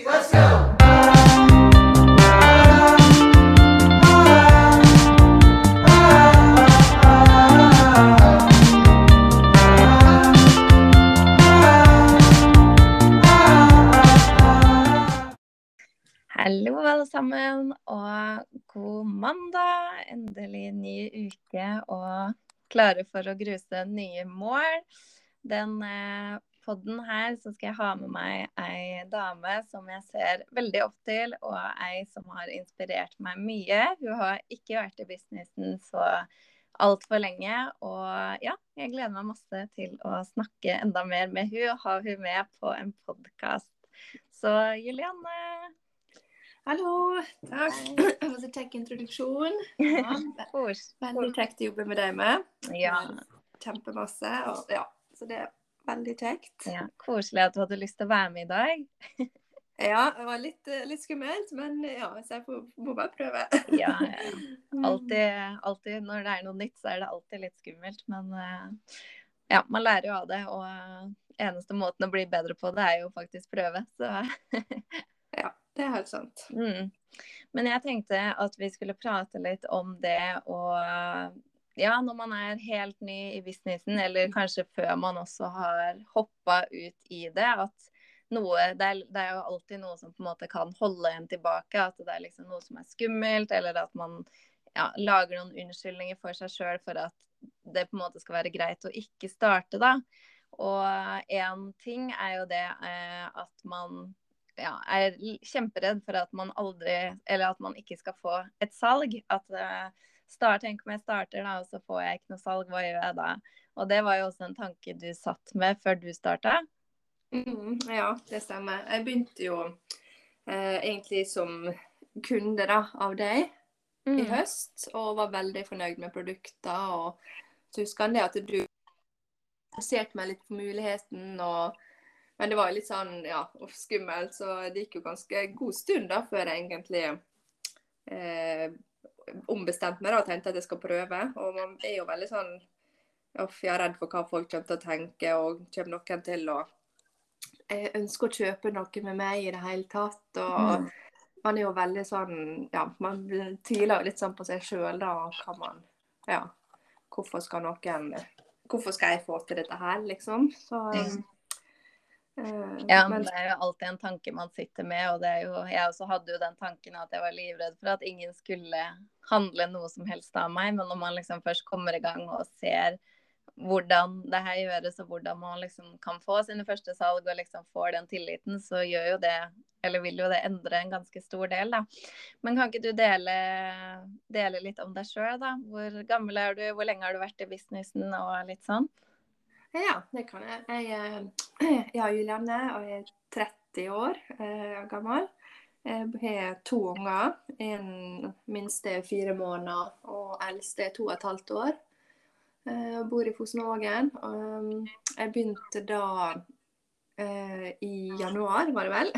let's go! Hallo, alle sammen, og god mandag. Endelig ny uke og klare for å gruse nye mål. Den eh, podden her så skal jeg ha med meg ei dame som jeg ser veldig opp til, og ei som har inspirert meg mye. Hun har ikke vært i businessen så altfor lenge, og ja, jeg gleder meg masse til å snakke enda mer med hun og ha hun med på en podkast. Så Julianne, Hallo, takk. for så kjekk introduksjon. Ja, veldig kjekt å jobbe med deg med. Ja. Kjempemasse. Og, ja, så det veldig kjekt. Ja, koselig at du hadde lyst til å være med i dag. Ja, det var litt, eh, litt skummelt, men ja, så jeg får, må bare prøve. Ja, ja. Altid, alltid når det er noe nytt, så er det alltid litt skummelt. Men eh, ja, man lærer jo av det. Og eneste måten å bli bedre på det, er jo faktisk prøve. Så Ja, det er helt sant. mm. Men jeg tenkte at vi skulle prate litt om det og ja, når man er helt ny i businessen, eller kanskje før man også har hoppa ut i det, at noe det er, det er jo alltid noe som på en måte kan holde en tilbake. At det er liksom noe som er skummelt, eller at man ja, lager noen unnskyldninger for seg sjøl for at det på en måte skal være greit å ikke starte, da. Og én ting er jo det eh, at man ja, er kjemperedd for at man aldri Eller at man ikke skal få et salg. At eh, start, Tenk om jeg starter, da, og så får jeg ikke noe salg, hva gjør jeg da? Og det var jo også en tanke du satt med før du starta. Mm, ja, det stemmer. Jeg begynte jo eh, egentlig som kunde da, av deg Mm. i høst, og var veldig fornøyd med produkter. Og så husker det at du baserte meg litt på muligheten, og, men det var litt sånn ja, skummelt, så det gikk jo ganske god stund da før jeg egentlig eh, ombestemte meg da, og tenkte at jeg skal prøve. Og man er jo veldig sånn Uff, jeg er redd for hva folk kommer til å tenke, og kommer noen til å jeg ønske å kjøpe noe med meg i det hele tatt. og Mm. man er jo veldig sånn Ja, man tviler jo litt sånn på seg sjøl, da. Hva Kan man Ja. Hvorfor skal noen Hvorfor skal jeg få til dette her, liksom? Så Ja. Eh, Ja, men det er jo alltid en tanke man sitter med, og det er jo Jeg også hadde jo den tanken at jeg var livredd for at ingen skulle handle noe som helst av meg, men når man liksom først kommer i gang og ser hvordan det her gjøres, og hvordan man liksom kan få sine første salg og liksom får den tilliten, så gjør jo det eller vil jo det endre en ganske stor del, da. Men kan ikke du dele, dele litt om deg sjøl, da? Hvor gammel er du, hvor lenge har du vært i businessen og litt sånn? ja, det kan jeg. Jeg, eh, er Julianne og jeg er 30 år eh, gammel. Jeg har to unger. En minste er fire måneder, og eldste er to og et halvt år. Eh, Jeg bor i Fosnågen. Um, Jeg begynte da eh, i januar, var det vel.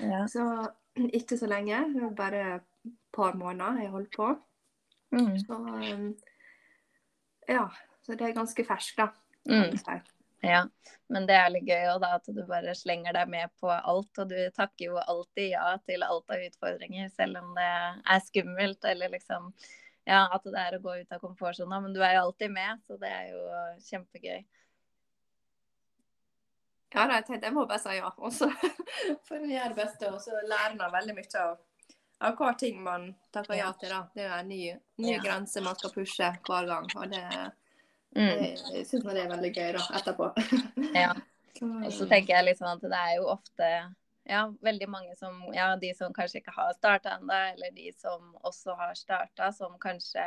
Ja. Så ikke så lenge. Det var bare et par måneder jeg holdt på. Mm. Så um, ja. Så det er ganske ferskt, da. kan Mm. Ja, men det er litt gøy også, da, at du bare slenger deg med på alt. Og du takker jo alltid ja til alt av utfordringer, selv om det er skummelt eller liksom Ja, at det er å gå ut av komfortsona. Men du er jo alltid med, så det er jo kjempegøy. Ja, da, jeg tenkte jeg må bare si ja. Og så får en gjøre det beste, og så lærer man veldig mye av, av hver ting man takker ja til. da. Det er en ny, ny Ja. grense man skal pushe hver gang. Og det, Mm. det man det er veldig gøy da, etterpå. Ja. Og så tenker jeg sånn at det er jo ofte ja, veldig mange som Ja, de som kanskje ikke har starta ennå, eller de som også har starta, som kanskje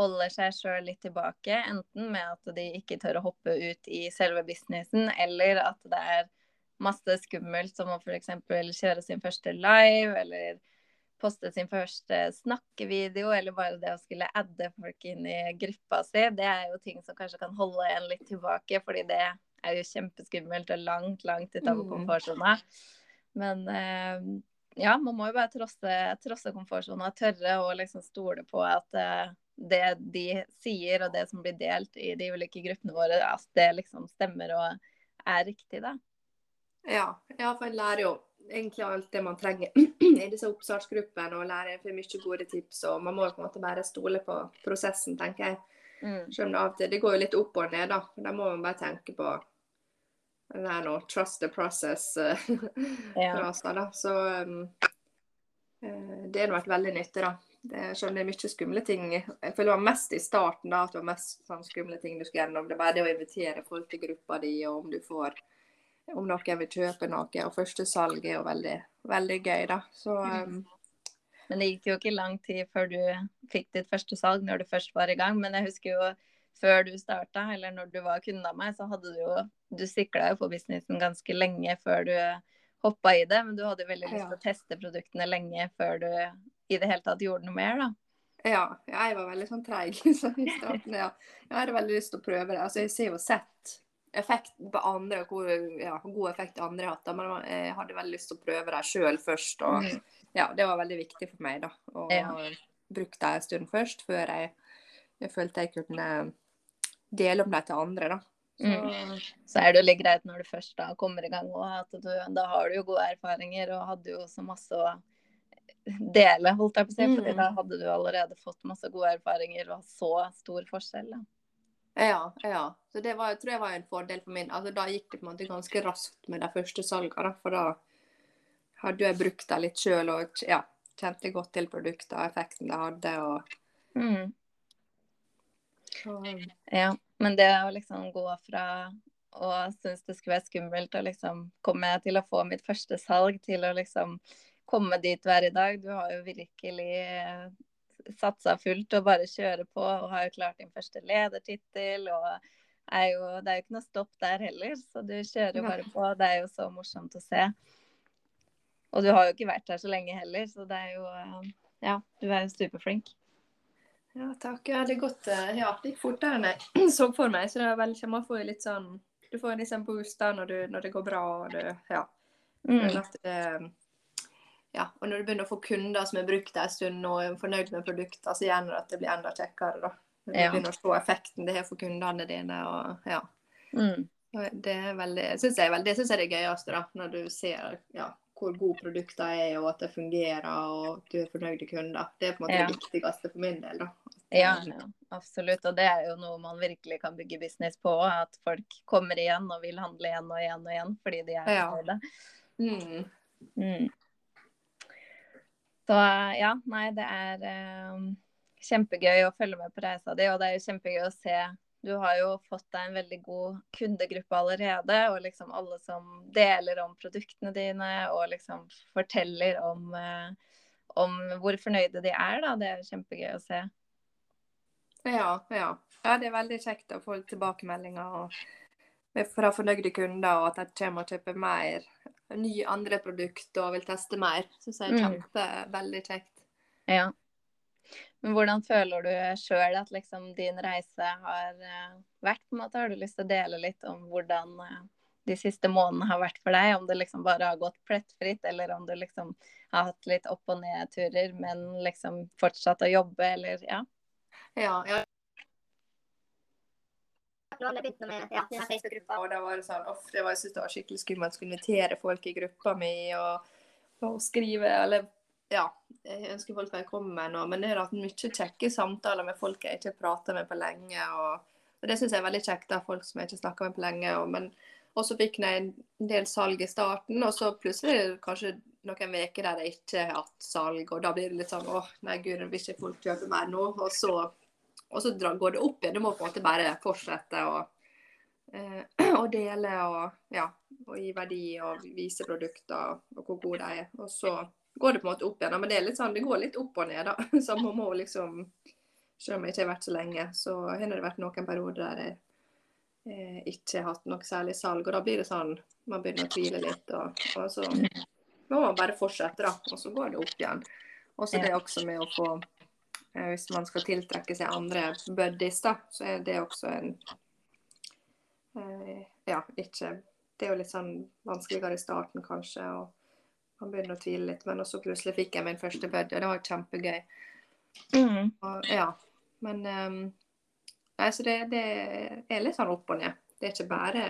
holder seg sjøl litt tilbake. Enten med at de ikke tør å hoppe ut i selve businessen, eller at det er masse skummelt, som å f.eks. kjøre sin første live, eller poste sin første snakkevideo, eller bare det å skulle adde folk inn i gruppa si. Det er jo ting som kanskje kan holde en litt tilbake, fordi det er jo kjempeskummelt og langt, langt utover Mm. komfortsona. Men eh, ja, man må jo bare trosse, trosse komfortsona, tørre å liksom stole på at eh, det de sier og det som blir delt i de ulike gruppene våre, at det liksom stemmer og er riktig, da. Ja, ja, for jeg lærer jo egentlig alt det man trenger i disse oppstartsgruppene, og lærer for mye gode tips. og Man må på en måte bare stole på prosessen, tenker jeg. Mm. Selv om det av og til det går jo litt opp og ned, da. Da må man bare tenke på det her nå, trust the process ja. Ja. da. Så um, eh, det har vært veldig nyttig, da. Det, selv om det er mye skumle ting. Jeg føler det var mest i starten da, at det var mest sånn skumle ting du skulle gjennom. Det er bare det å invitere folk til gruppa di, og om du får om noen vil kjøpe noe. Og første salg er jo veldig, veldig gøy, da. Så um, Men det gikk jo ikke lang tid før du fikk ditt første salg, når du først var i gang. Men jeg husker jo før du starta, eller når du var kunde av meg, så hadde du jo Du sikla jo på businessen ganske lenge før du hoppa i det. Men du hadde veldig lyst til å teste produktene lenge før du i det hele tatt gjorde noe mer, da. ja, jeg var veldig sånn treig så i starten. Ja. Jeg hadde veldig lyst til å prøve det. Altså, jeg ser jo sett effekten på andre, og hvor ja, god effekt andre har hatt. Men jeg hadde veldig lyst til å prøve dem sjøl først. Og Mm. ja, det var veldig viktig for meg, da. Å Ja. bruke dem en stund først, før jeg, jeg følte jeg kunne dele om dem til andre, da. Så, Mm. Så er det jo litt greit når du først da kommer i gang at du, da har du jo gode erfaringer og hadde jo så masse å dele, holdt jeg på å si. Mm. da hadde du allerede fått masse gode erfaringer og så stor forskjell. Da. Ja, ja. Så det var, tror jeg var en fordel for min. Altså, da gikk det på en måte ganske raskt med de første salgene. For da hadde jeg brukt dem litt sjøl og ja, kjente godt til produktene og effekten det hadde. Og, Mm. og Ja, men det å liksom gå fra å synes det skulle være skummelt å liksom komme til å få mitt første salg, til å liksom komme dit du er i dag. Du har jo virkelig satsa fullt og bare kjøre på og har jo klart din første ledertittel. og er jo, Det er jo ikke noe stopp der heller, så du kjører jo bare på. Det er jo så morsomt å se. Og du har jo ikke vært her så lenge heller, så det er jo eh, Ja, du er jo superflink. Ja, takk. Ja, det, godt, eh, ja, det gikk fortere enn jeg så for meg. Så det er veldig, man får få litt sånn Du får litt sånn boost da når, du, når det går bra. og du, ja, Mm. at det, ja, og når du begynner å få kunder som har brukt det en stund og er fornøyd med produkter, så gjør det at det blir enda kjekkere. da. Du Ja. begynner å se effekten det har for kundene dine. og ja. Mm. Det veldig, synes jeg, det synes jeg er det gøyeste, da, når du ser ja, hvor gode produkter er, og at det fungerer, og at du er fornøyd med kunder. Det er på en måte Ja. det viktigste for min del. da. Ja, ja, absolutt. Og det er jo noe man virkelig kan bygge business på. At folk kommer igjen og vil handle igjen og igjen og igjen fordi de er Ja. det. Mm. Mm. Så ja, nei, det er eh, kjempegøy å følge med på reisa di, og det er jo kjempegøy å se. Du har jo fått deg en veldig god kundegruppe allerede, og liksom alle som deler om produktene dine og liksom forteller om, eh, om hvor fornøyde de er, da. Det er jo kjempegøy å se. Ja, ja. ja, det er veldig kjekt å få tilbakemeldinger og fra fornøyde kunder, og at de kommer og kjøper mer nye andre produkter og vil teste mer. Syns jeg er Mm. kjempe, veldig kjekt. Ja. Men hvordan føler du sjøl at liksom din reise har eh, vært? på en måte? Har du lyst til å dele litt om hvordan eh, de siste månedene har vært for deg? Om det liksom bare har gått plettfritt, eller om du liksom har hatt litt opp- og nedturer, men liksom fortsatt å jobbe, eller ja. Ja, ja. Når jeg begynte med ja, denne Facebook-gruppa. Og da var det sånn, off, det var, jeg synes det var skikkelig skummelt å skulle invitere folk i gruppa mi og, og skrive, eller ja, jeg ønsker folk velkommen. Og, men jeg har hatt mye kjekke samtaler med folk jeg ikke har prata med på lenge. Og, og det syns jeg er veldig kjekt, da, folk som jeg ikke snakka med på lenge. Og, men og så fikk jeg en del salg i starten, og så plutselig kanskje noen uker der jeg ikke har hatt salg, og da blir det litt sånn åh, nei gud, vil ikke folk kjøpe mer nå? Og så, og så går det opp igjen. Du må på en måte bare fortsette å eh, å dele og, ja, og gi verdi og vise produkter og hvor gode de er. Og så går det på en måte opp igjen. Men det er sånn, det går litt opp og ned, da. Så man må liksom Selv om jeg ikke har vært så lenge, så har det vært noen perioder der jeg eh, ikke har hatt noe særlig salg. Og da blir det sånn Man begynner å tvile litt, og, og så må man bare fortsette, da. Og så går det opp igjen. Og så det også med å få Hvis man skal tiltrekke seg andre buddies, da, så er det også en eh, Ja, ikke Det er jo litt sånn vanskeligere i starten, kanskje. og man begynner å tvile litt, men også plutselig fikk jeg min første buddy, og det var kjempegøy. Mm. Og, ja, men um, Nei, så det, det er litt sånn opp og ned. Det er ikke bare,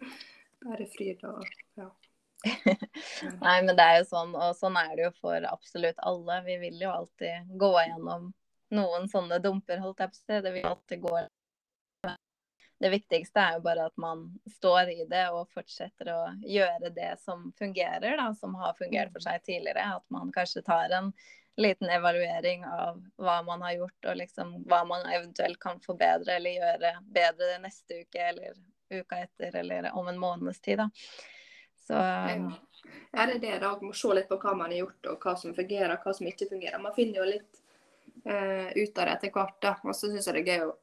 bare fryd og. Nei, men det er jo sånn, og sånn er det jo for absolutt alle. Vi vil jo alltid gå gjennom noen sånne dumper, holdt jeg på å si. Det vil alltid gå Det viktigste er jo bare at man står i det og fortsetter å gjøre det som fungerer, da, som har fungert for seg tidligere. At man kanskje tar en liten evaluering av hva man har gjort, og liksom hva man eventuelt kan forbedre eller gjøre bedre neste uke eller uka etter eller om en måneds tid. da. Så Ja. ja, det er det. da. Må se litt på hva man har gjort, og hva som fungerer, og hva som ikke fungerer. Man finner jo litt eh, ut av det etter hvert. da. Og så syns jeg det er gøy å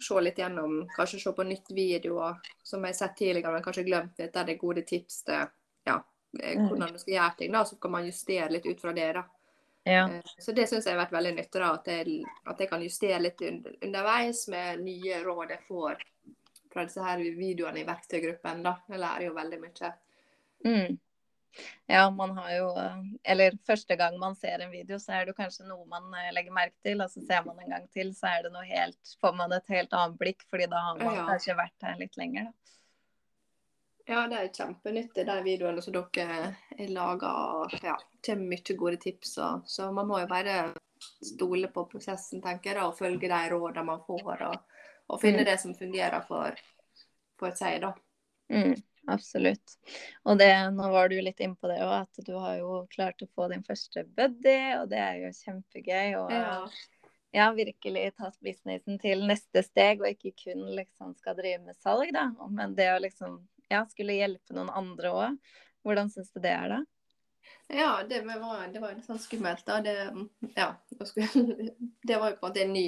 se litt gjennom, kanskje se på nytt videoer som jeg har sett tidligere, men kanskje glemt litt. Der det er gode tips til ja, eh, Mm. hvordan du skal gjøre ting. da, Så kan man justere litt ut fra det. da. ja. Eh, Så det syns jeg har vært veldig nyttig. da, At jeg, at jeg kan justere litt under, underveis med nye råd jeg får fra disse her videoene i verktøygruppen. da. Jeg lærer jo veldig mye. Mm. Ja, man har jo Eller første gang man ser en video, så er det kanskje noe man eh, legger merke til. Og så ser man en gang til, så er det noe helt Får man et helt annet blikk, fordi da har man Ja. kanskje vært her litt lenger, da. Ja, det er kjempenyttig, de videoene som dere lager. laga. Ja, kommer mye gode tips. Og, så man må jo bare stole på prosessen, tenker jeg, og følge de rådene man får. Og, og finne Mm. det som fungerer for, for seg, da. Mm, absolutt. Og det, nå var du litt inne på det òg, at du har jo klart å få din første buddy, og det er jo kjempegøy. Og Ja. jeg har virkelig tatt businessen til neste steg, og ikke kun liksom skal drive med salg, da. Men det å liksom ja, skulle hjelpe noen andre òg. Hvordan syns du det er, da? Ja, det var, det var litt sånn skummelt, da. Det, ja, det var jo på en måte en ny,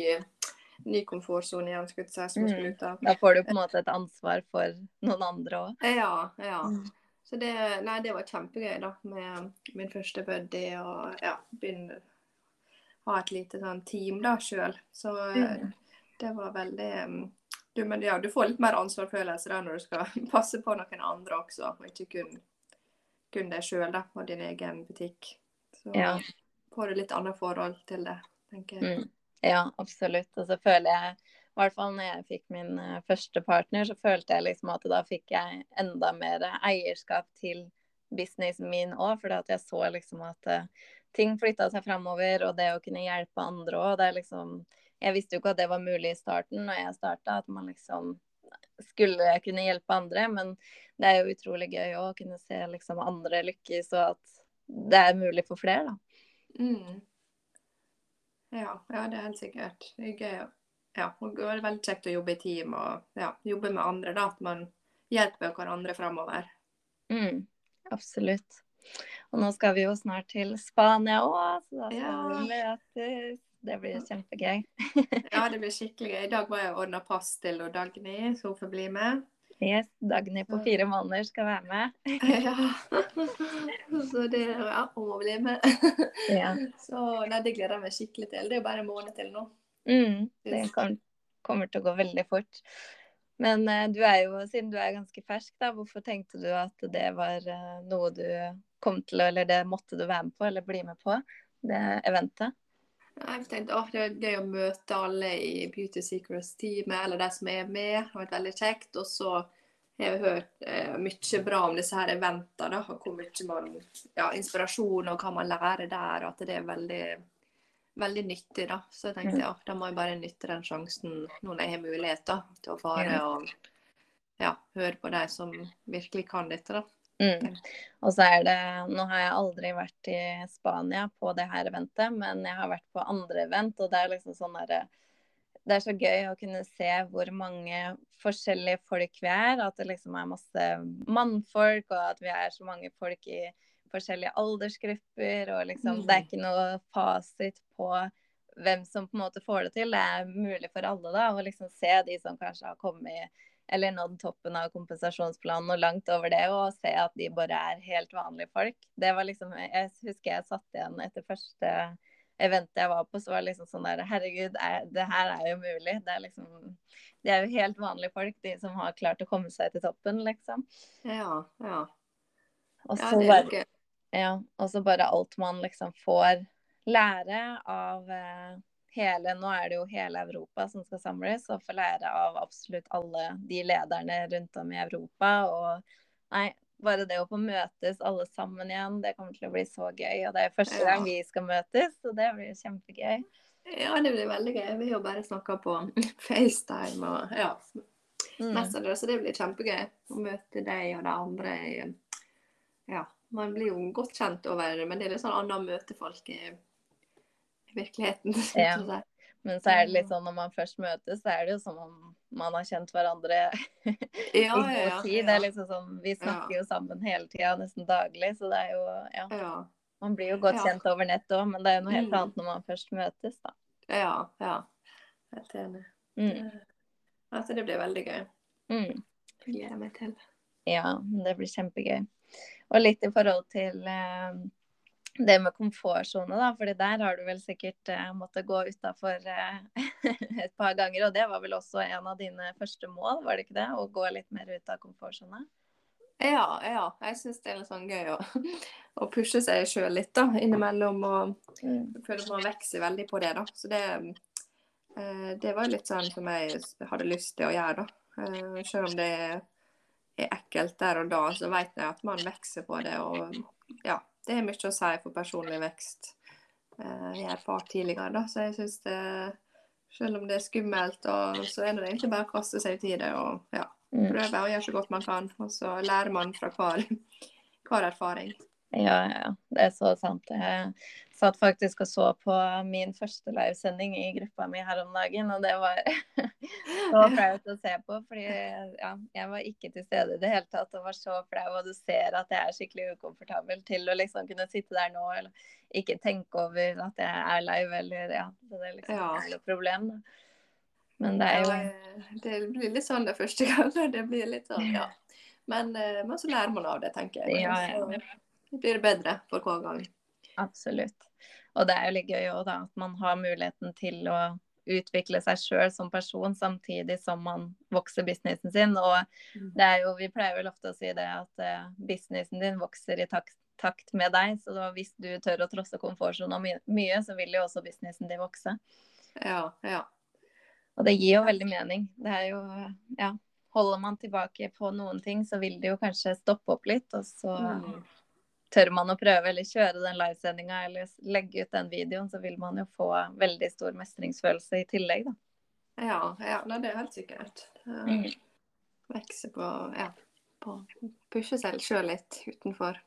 ny komfortsone igjen, skulle jeg si, som jeg Mm. skulle ut av. Da får du på en måte et ansvar for noen andre òg. Ja, ja. Mm. Så det, nei, det var kjempegøy da, med min første buddy og ja, begynne ha et lite sånn team da sjøl. Så Mm. det var veldig mm, du, men ja, du får litt mer ansvarsfølelse da når du skal passe på noen andre også, og ikke kun, kun deg sjøl og din egen butikk. Så Ja. får du litt annet forhold til det, tenker jeg. Mm. Ja, absolutt. Og så føler jeg, i hvert fall når jeg fikk min eh, første partner, så følte jeg liksom at da fikk jeg enda mer eierskap til businessen min òg, fordi at jeg så liksom at eh, ting flytta seg framover, og det å kunne hjelpe andre òg, det er liksom Jeg visste jo ikke at det var mulig i starten når jeg starta, at man liksom skulle kunne hjelpe andre, men det er jo utrolig gøy å kunne se liksom andre lykkes, og at det er mulig for flere, da. Mm. Ja, ja, det er helt sikkert. Det er gøy. Ja, og det er veldig kjekt å jobbe i team og ja, jobbe med andre. da, At man hjelper hverandre framover. Mm, absolutt. Og nå skal vi jo snart til Spania òg, så da skal vi møtes. Det blir kjempegøy. Ja, det blir skikkelig gøy. I dag var jeg og ordna pass til og Dagny, så hun får bli med. Yes, Dagny på fire måneder skal være med. Ja. Så det Ja, hun må bli med. Ja. Så nei, det gleder jeg meg skikkelig til. Det er jo bare en måned til nå. Mm, det kommer, kommer til å gå veldig fort. Men eh, du er jo, siden du er ganske fersk, da, hvorfor tenkte du at det var eh, noe du kom til å Eller det måtte du være med på, eller bli med på, det eventet? Jeg tenkte at det er gøy å møte alle i Beauty Secrets-teamet, eller de som er med. Det har vært veldig kjekt. Og så har jeg hørt eh, mye bra om disse her eventene. og Hvor mye man, ja, inspirasjon og hva man lærer der. og At det er veldig, veldig nyttig. da. Så jeg tenkte ja, da må jeg bare nytte den sjansen nå når jeg har mulighet da, til å fare og ja, høre på de som virkelig kan dette. da. Mm. Og så er det Nå har jeg aldri vært i Spania på det her eventet, men jeg har vært på andre event, og det er liksom sånn derre Det er så gøy å kunne se hvor mange forskjellige folk vi er. At det liksom er masse mannfolk, og at vi er så mange folk i forskjellige aldersgrupper. Og liksom Mm. Det er ikke noe fasit på hvem som på en måte får det til. Det er mulig for alle da, å liksom se de som kanskje har kommet eller nådd toppen av kompensasjonsplanen og langt over det, og se at de bare er helt vanlige folk. Det var liksom, Jeg husker jeg satt igjen etter første eventet jeg var på, så var det liksom sånn der Herregud, er, det her er jo mulig. Det er liksom De er jo helt vanlige folk, de som har klart å komme seg til toppen, liksom. Ja, ja. Og så er bare, ja, bare alt man liksom får lære av eh, hele Nå er det jo hele Europa som skal samles, og få lære av absolutt alle de lederne rundt om i Europa. Og nei, bare det å få møtes alle sammen igjen, det kommer til å bli så gøy. Og det er første gang vi skal møtes, så det blir kjempegøy. Ja, det blir veldig gøy. Vi har jo bare snakka på FaceTime og ja, Mm. Så det blir kjempegøy å møte deg og de andre. Ja, man blir jo godt kjent over Men det er litt sånn annet å møte folk virkeligheten. Ja. Men så er det litt sånn når man først møtes, så er det jo som om man har kjent hverandre i ja, god ja, tid. Det er liksom sånn, Vi snakker jo sammen hele tida, nesten daglig, så det er jo Ja. Man blir jo godt kjent over nett òg, men det er jo noe helt Mm. annet når man først møtes, da. ja. ja. Helt enig. Mm. Altså, det blir veldig gøy. Mm. Det gleder jeg meg til. Ja, det blir kjempegøy. Og litt i forhold til eh, det med komfortsone, da. fordi der har du vel sikkert uh, måttet gå utafor uh, et par ganger. Og det var vel også en av dine første mål, var det ikke det? Å gå litt mer ut av komfortsone? Ja, ja. Jeg syns det er litt sånn gøy å, å pushe seg sjøl litt da, innimellom. Og jeg føler man vokser veldig på det, da. Så det, eh, det var litt sånn som jeg hadde lyst til å gjøre, da. Sjøl om det er ekkelt der og da, så vet jeg at man vokser på det. Og ja, det er mye å si for personlig vekst. Eh, jeg har erfart tidligere, da. Så jeg syns det Selv om det er skummelt, og så er det egentlig bare å kaste seg ut i det og ja, Mm. prøve å gjøre så godt man kan. Og så lærer man fra hver, hver erfaring. Ja, ja, det er så sant. Jeg satt faktisk og så på min første livesending i gruppa mi her om dagen, og det var så flaut å se på. Fordi ja, jeg var ikke til stede i det hele tatt og var så flau, og du ser at jeg er skikkelig ukomfortabel til å liksom kunne sitte der nå eller ikke tenke over at jeg er live, eller ja. Så det er liksom Ja. ikke noe problem, da. Men det er jo Ja, det blir litt sånn det første gangen. Det blir litt sånn, ja. Men, eh, men så lærer man av det, tenker jeg. Ja, ja. Så blir det bedre for hver gang. Absolutt. Og det er jo litt gøy òg, da, at man har muligheten til å utvikle seg sjøl som person, samtidig som man vokser businessen sin. Og det er jo, vi pleier vel ofte å si det at eh, businessen din vokser i takt, takt med deg. Så da, hvis du tør å trosse komfortsona my mye, så vil jo også businessen din vokse. Ja, ja. Og det gir jo veldig mening. Det er jo, ja Holder man tilbake på noen ting, så vil det jo kanskje stoppe opp litt, og så Mm. Tør man å prøve eller kjøre den livesendinga eller legge ut den videoen, så vil man jo få veldig stor mestringsfølelse i tillegg, da. Ja, ja det er helt sikkert. Mm. Vokse på ja, på pushe seg sjøl litt utenfor.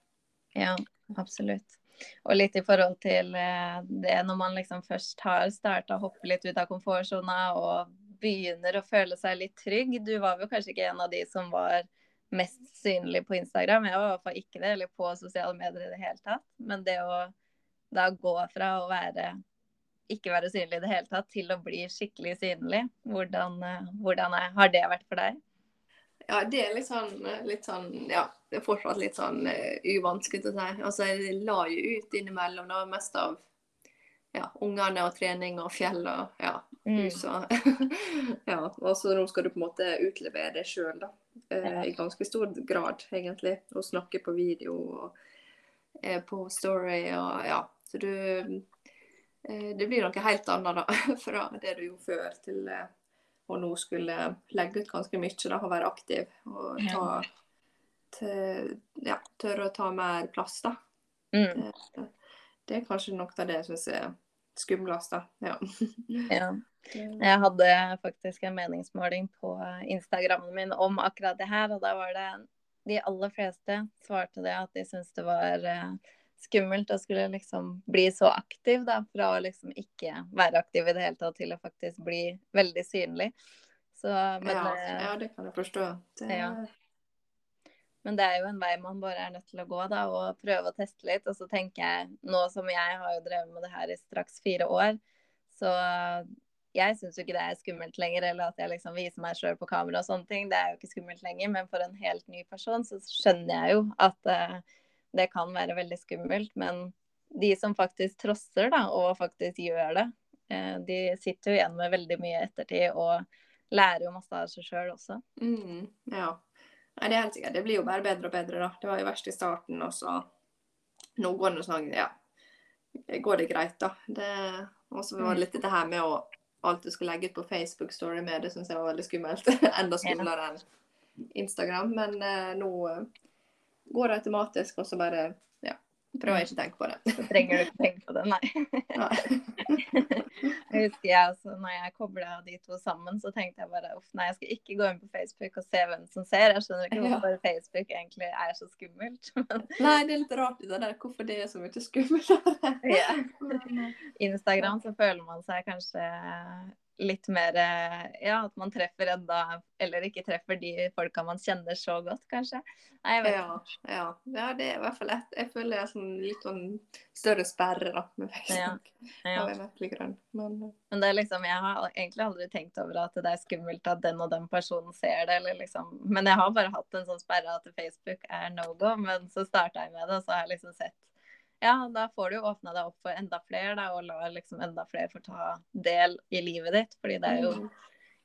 Ja, absolutt. Og litt i forhold til eh, det når man liksom først har starta å hoppe litt ut av komfortsona og begynner å føle seg litt trygg. Du var jo kanskje ikke en av de som var mest synlig på Instagram. Jeg var i hvert fall ikke det, eller på sosiale medier i det hele tatt. Men det å da gå fra å være ikke være synlig i det hele tatt, til å bli skikkelig synlig, hvordan, eh, hvordan er, har det vært for deg? Ja, det er litt sånn, litt sånn Ja, det er fortsatt litt sånn uh, uvant, skulle jeg si. Altså, jeg la jo ut innimellom da, mest av ja, ungene og trening og fjell og ja, hus og Ja. Og så nå skal du på en måte utlevere det sjøl, da. Eh, I ganske stor grad, egentlig. Og snakke på video og eh, på story og ja. Så du eh, Det blir noe helt annet, da. Fra det du gjorde før til eh, og nå skulle legge ut ganske mye da, og være aktiv. Og ta, til, ja, tørre å ta mer plass, da. Mm. Det, det er kanskje noe av det jeg syns er skumlest, da. Ja. Ja. Jeg hadde faktisk en meningsmåling på Instagrammen min om akkurat det her, og da var det de aller fleste svarte det at de syntes det var eh, skummelt å skulle liksom bli så aktiv, da, fra å liksom ikke være aktiv i det hele tatt til å faktisk bli veldig synlig. Så, men, ja, eh, ja, det kan jeg forstå. Det, Ja. Men det er jo en vei man bare er nødt til å gå, da, og prøve å teste litt. Og så tenker jeg, nå som jeg har jo drevet med det her i straks fire år, så jeg syns jo ikke det er skummelt lenger, eller at jeg liksom viser meg sjøl på kamera og sånne ting. Det er jo ikke skummelt lenger, men for en helt ny person så skjønner jeg jo at uh, det kan være veldig skummelt. Men de som faktisk trosser, da, og faktisk gjør det, uh, de sitter jo igjen med veldig mye ettertid og lærer jo masse av seg sjøl også. Mm, ja. Nei, det er helt sikkert. Det blir jo bare bedre og bedre, da. Det var jo verst i starten, og så Nå går det sånn, ja. Går det greit, da. Det... Og så var det litt dette her med å alltid skal legge ut på Facebook Story med, det syns jeg var veldig skummelt. Enda skumlere enn Instagram. Men eh, nå, går det automatisk, og så bare ja, å ikke tenke på det. Så trenger du ikke tenke på det, nei. Jeg husker jeg også, når jeg kobla de to sammen, så tenkte jeg bare uff, nei, jeg skal ikke gå inn på Facebook og se hvem som ser. Jeg skjønner ikke Ja. hvorfor Facebook egentlig er så skummelt. Men Nei, det er litt rart det der, hvorfor det er så mye skummelt. ja. Instagram så føler man seg kanskje litt mer eh, Ja, at man treffer enda Eller ikke treffer de folka man kjenner så godt, kanskje. Nei, ja, ja. ja, det er i hvert fall et Jeg føler jeg er sånn litt sånn større sperre da, med Facebook. Ja. Merkelig. Men eh, Men det er liksom, jeg har egentlig aldri tenkt over at det er skummelt at den og den personen ser det. Eller liksom. Men jeg har bare hatt en sånn sperre at Facebook er no go. Men så starta jeg med det, og så har jeg liksom sett Ja, da får du åpna deg opp for enda flere, da, og lar liksom enda flere få ta del i livet ditt. Fordi det jo mm,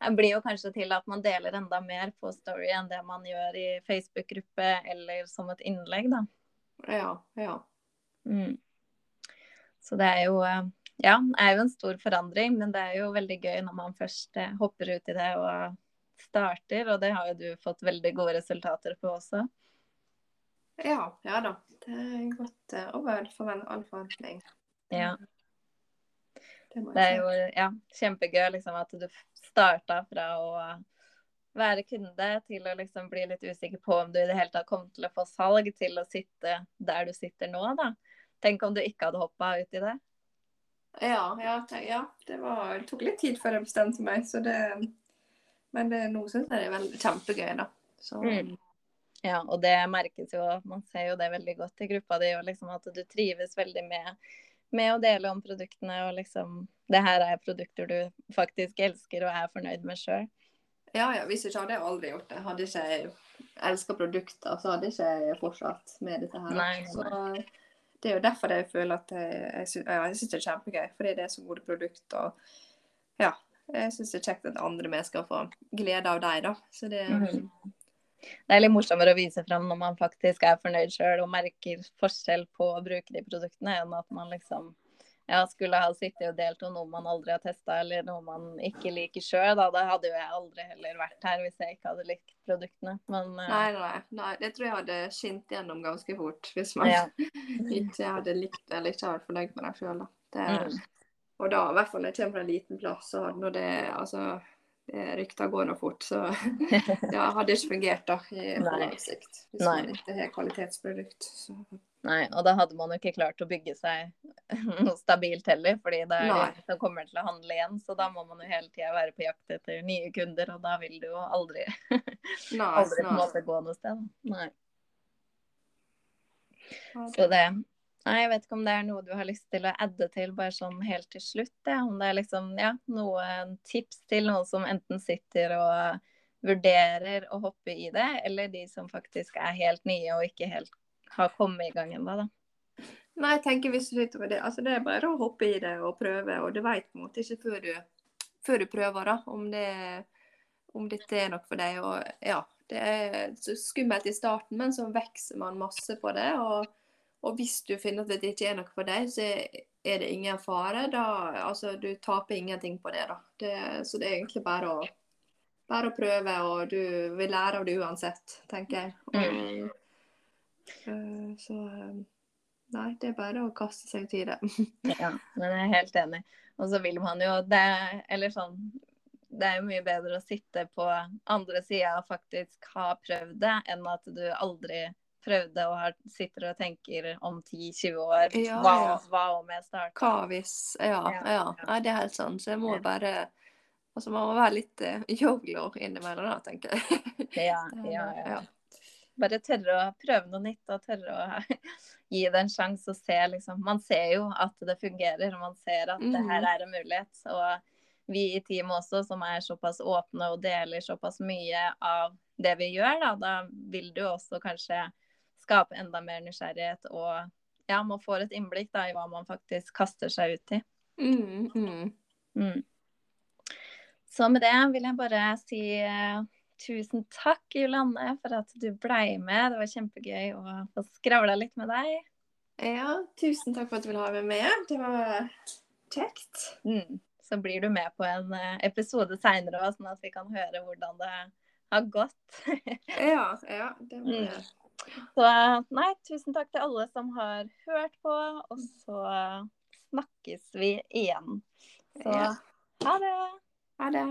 Det blir jo kanskje til at man deler enda mer på Story enn det man gjør i Facebook-gruppe eller som et innlegg, da. ja, ja. Mm. Så det er jo eh, Ja, det er jo en stor forandring, men det er jo veldig gøy når man først eh, hopper ut i det og starter, og det har jo du fått veldig gode resultater på også. Ja, ja da. Det er godt eh, over forvent all forventning. Ja. Det Det er jo ja, kjempegøy liksom at du starta fra å være kunde til å liksom bli litt usikker på om du i det hele tatt kom til å få salg, til å sitte der du sitter nå, da. Tenk om du ikke hadde hoppa ut i det. Ja, ja, ja det, var, det tok litt tid før jeg bestemte meg, så det Men det, nå syns jeg det er veldig, kjempegøy, da. Så Mm. Ja, og det merkes jo, man ser jo det veldig godt i gruppa di, og liksom at du trives veldig med, med å dele om produktene, og liksom Det her er produkter du faktisk elsker og er fornøyd med sjøl. ja, ja, hvis ikke hadde jeg aldri gjort det. Hadde ikke jeg elska produkter, så hadde ikke jeg fortsatt med dette her. Nei, nei, Så det er jo derfor jeg føler at jeg, jeg, sy ja, jeg det er kjempegøy, fordi det er så gode produkter. Og ja, jeg syns det er kjekt at andre mennesker får glede av deg, da. Så det Mhm. Det er litt morsommere å vise fram når man faktisk er fornøyd sjøl og merker forskjell på å bruke de produktene, enn at man liksom ja, skulle ha sittet og delt om noe man aldri har testa, eller noe man ikke liker sjøl. Da Da hadde jo jeg aldri heller vært her hvis jeg ikke hadde likt produktene. Men uh... Nei, nei, nei. Det tror jeg hadde skint gjennom ganske fort hvis man Ja. ikke hadde likt det eller ikke vært fornøyd med det sjøl. Mm. Og da, i hvert fall når jeg kommer fra en liten plass, og når det altså det Rykter går nå fort, så ja, hadde ikke fungert da i på lang sikt. Hvis Nei. man ikke har kvalitetsprodukt. Så. Nei, og da hadde man jo ikke klart å bygge seg noe stabilt heller, fordi det er Nei. som kommer til å handle igjen. Så da må man jo hele tida være på jakt etter nye kunder, og da vil du jo aldri, aldri på en måte gå noe sted. Nei. Så det Nei, jeg vet ikke om det er noe du har lyst til å adde til bare sånn helt til slutt. Ja. Om det er liksom, ja, noen tips til noen som enten sitter og vurderer å hoppe i det, eller de som faktisk er helt nye og ikke helt har kommet i gang ennå, da. Nei, jeg tenker hvis du sitter med det, altså det er bare å hoppe i det og prøve, og du vet på en måte ikke før du, før du prøver da, om, det, om dette er nok for deg. Og ja, det er så skummelt i starten, men så vokser man masse på det. Og, og hvis du finner at det ikke er noe for deg, så er det ingen fare. Da, altså, du taper ingenting på det, da. Det, så det er egentlig bare å, bare å prøve, og du vil lære av det uansett, tenker jeg. Og, mm. så eh, Nei, det er bare å kaste seg ut i det. Ja, men jeg er helt enig. Og så vil man jo det Eller sånn Det er jo mye bedre å sitte på andre sida og faktisk ha prøvd det, enn at du aldri prøvde og her sitter og tenker om 10-20 år Ja, hva, ja. hva om jeg starter? Hva hvis Ja, Ja. Nei, det er helt sånn. Så jeg må bare Altså, man må være litt uh, yolo innimellom, da, tenker jeg. Ja, ja, ja. Bare tørre å prøve noe nytt og tørre å gi det en sjanse og se liksom Man ser jo at det fungerer, og man ser at det her Mhm. er en mulighet. Og vi i teamet også, som er såpass åpne og deler såpass mye av det vi gjør, da, da vil du også kanskje skape enda mer nysgjerrighet og ja, man får et innblikk da, i hva man faktisk kaster seg ut i. Mm, mm. Mm. Så med det vil jeg bare si eh, tusen takk, Julanne, for at du blei med. Det var kjempegøy å få skravla litt med deg. Ja, tusen takk for at du ville ha meg med. Det var kjekt. Mm. Så blir du med på en eh, episode seinere òg, sånn at vi kan høre hvordan det har gått. Ja, ja. Det var Mm. Så nei, tusen takk til alle som har hørt på, og så snakkes vi igjen. Så ha det. Ha det.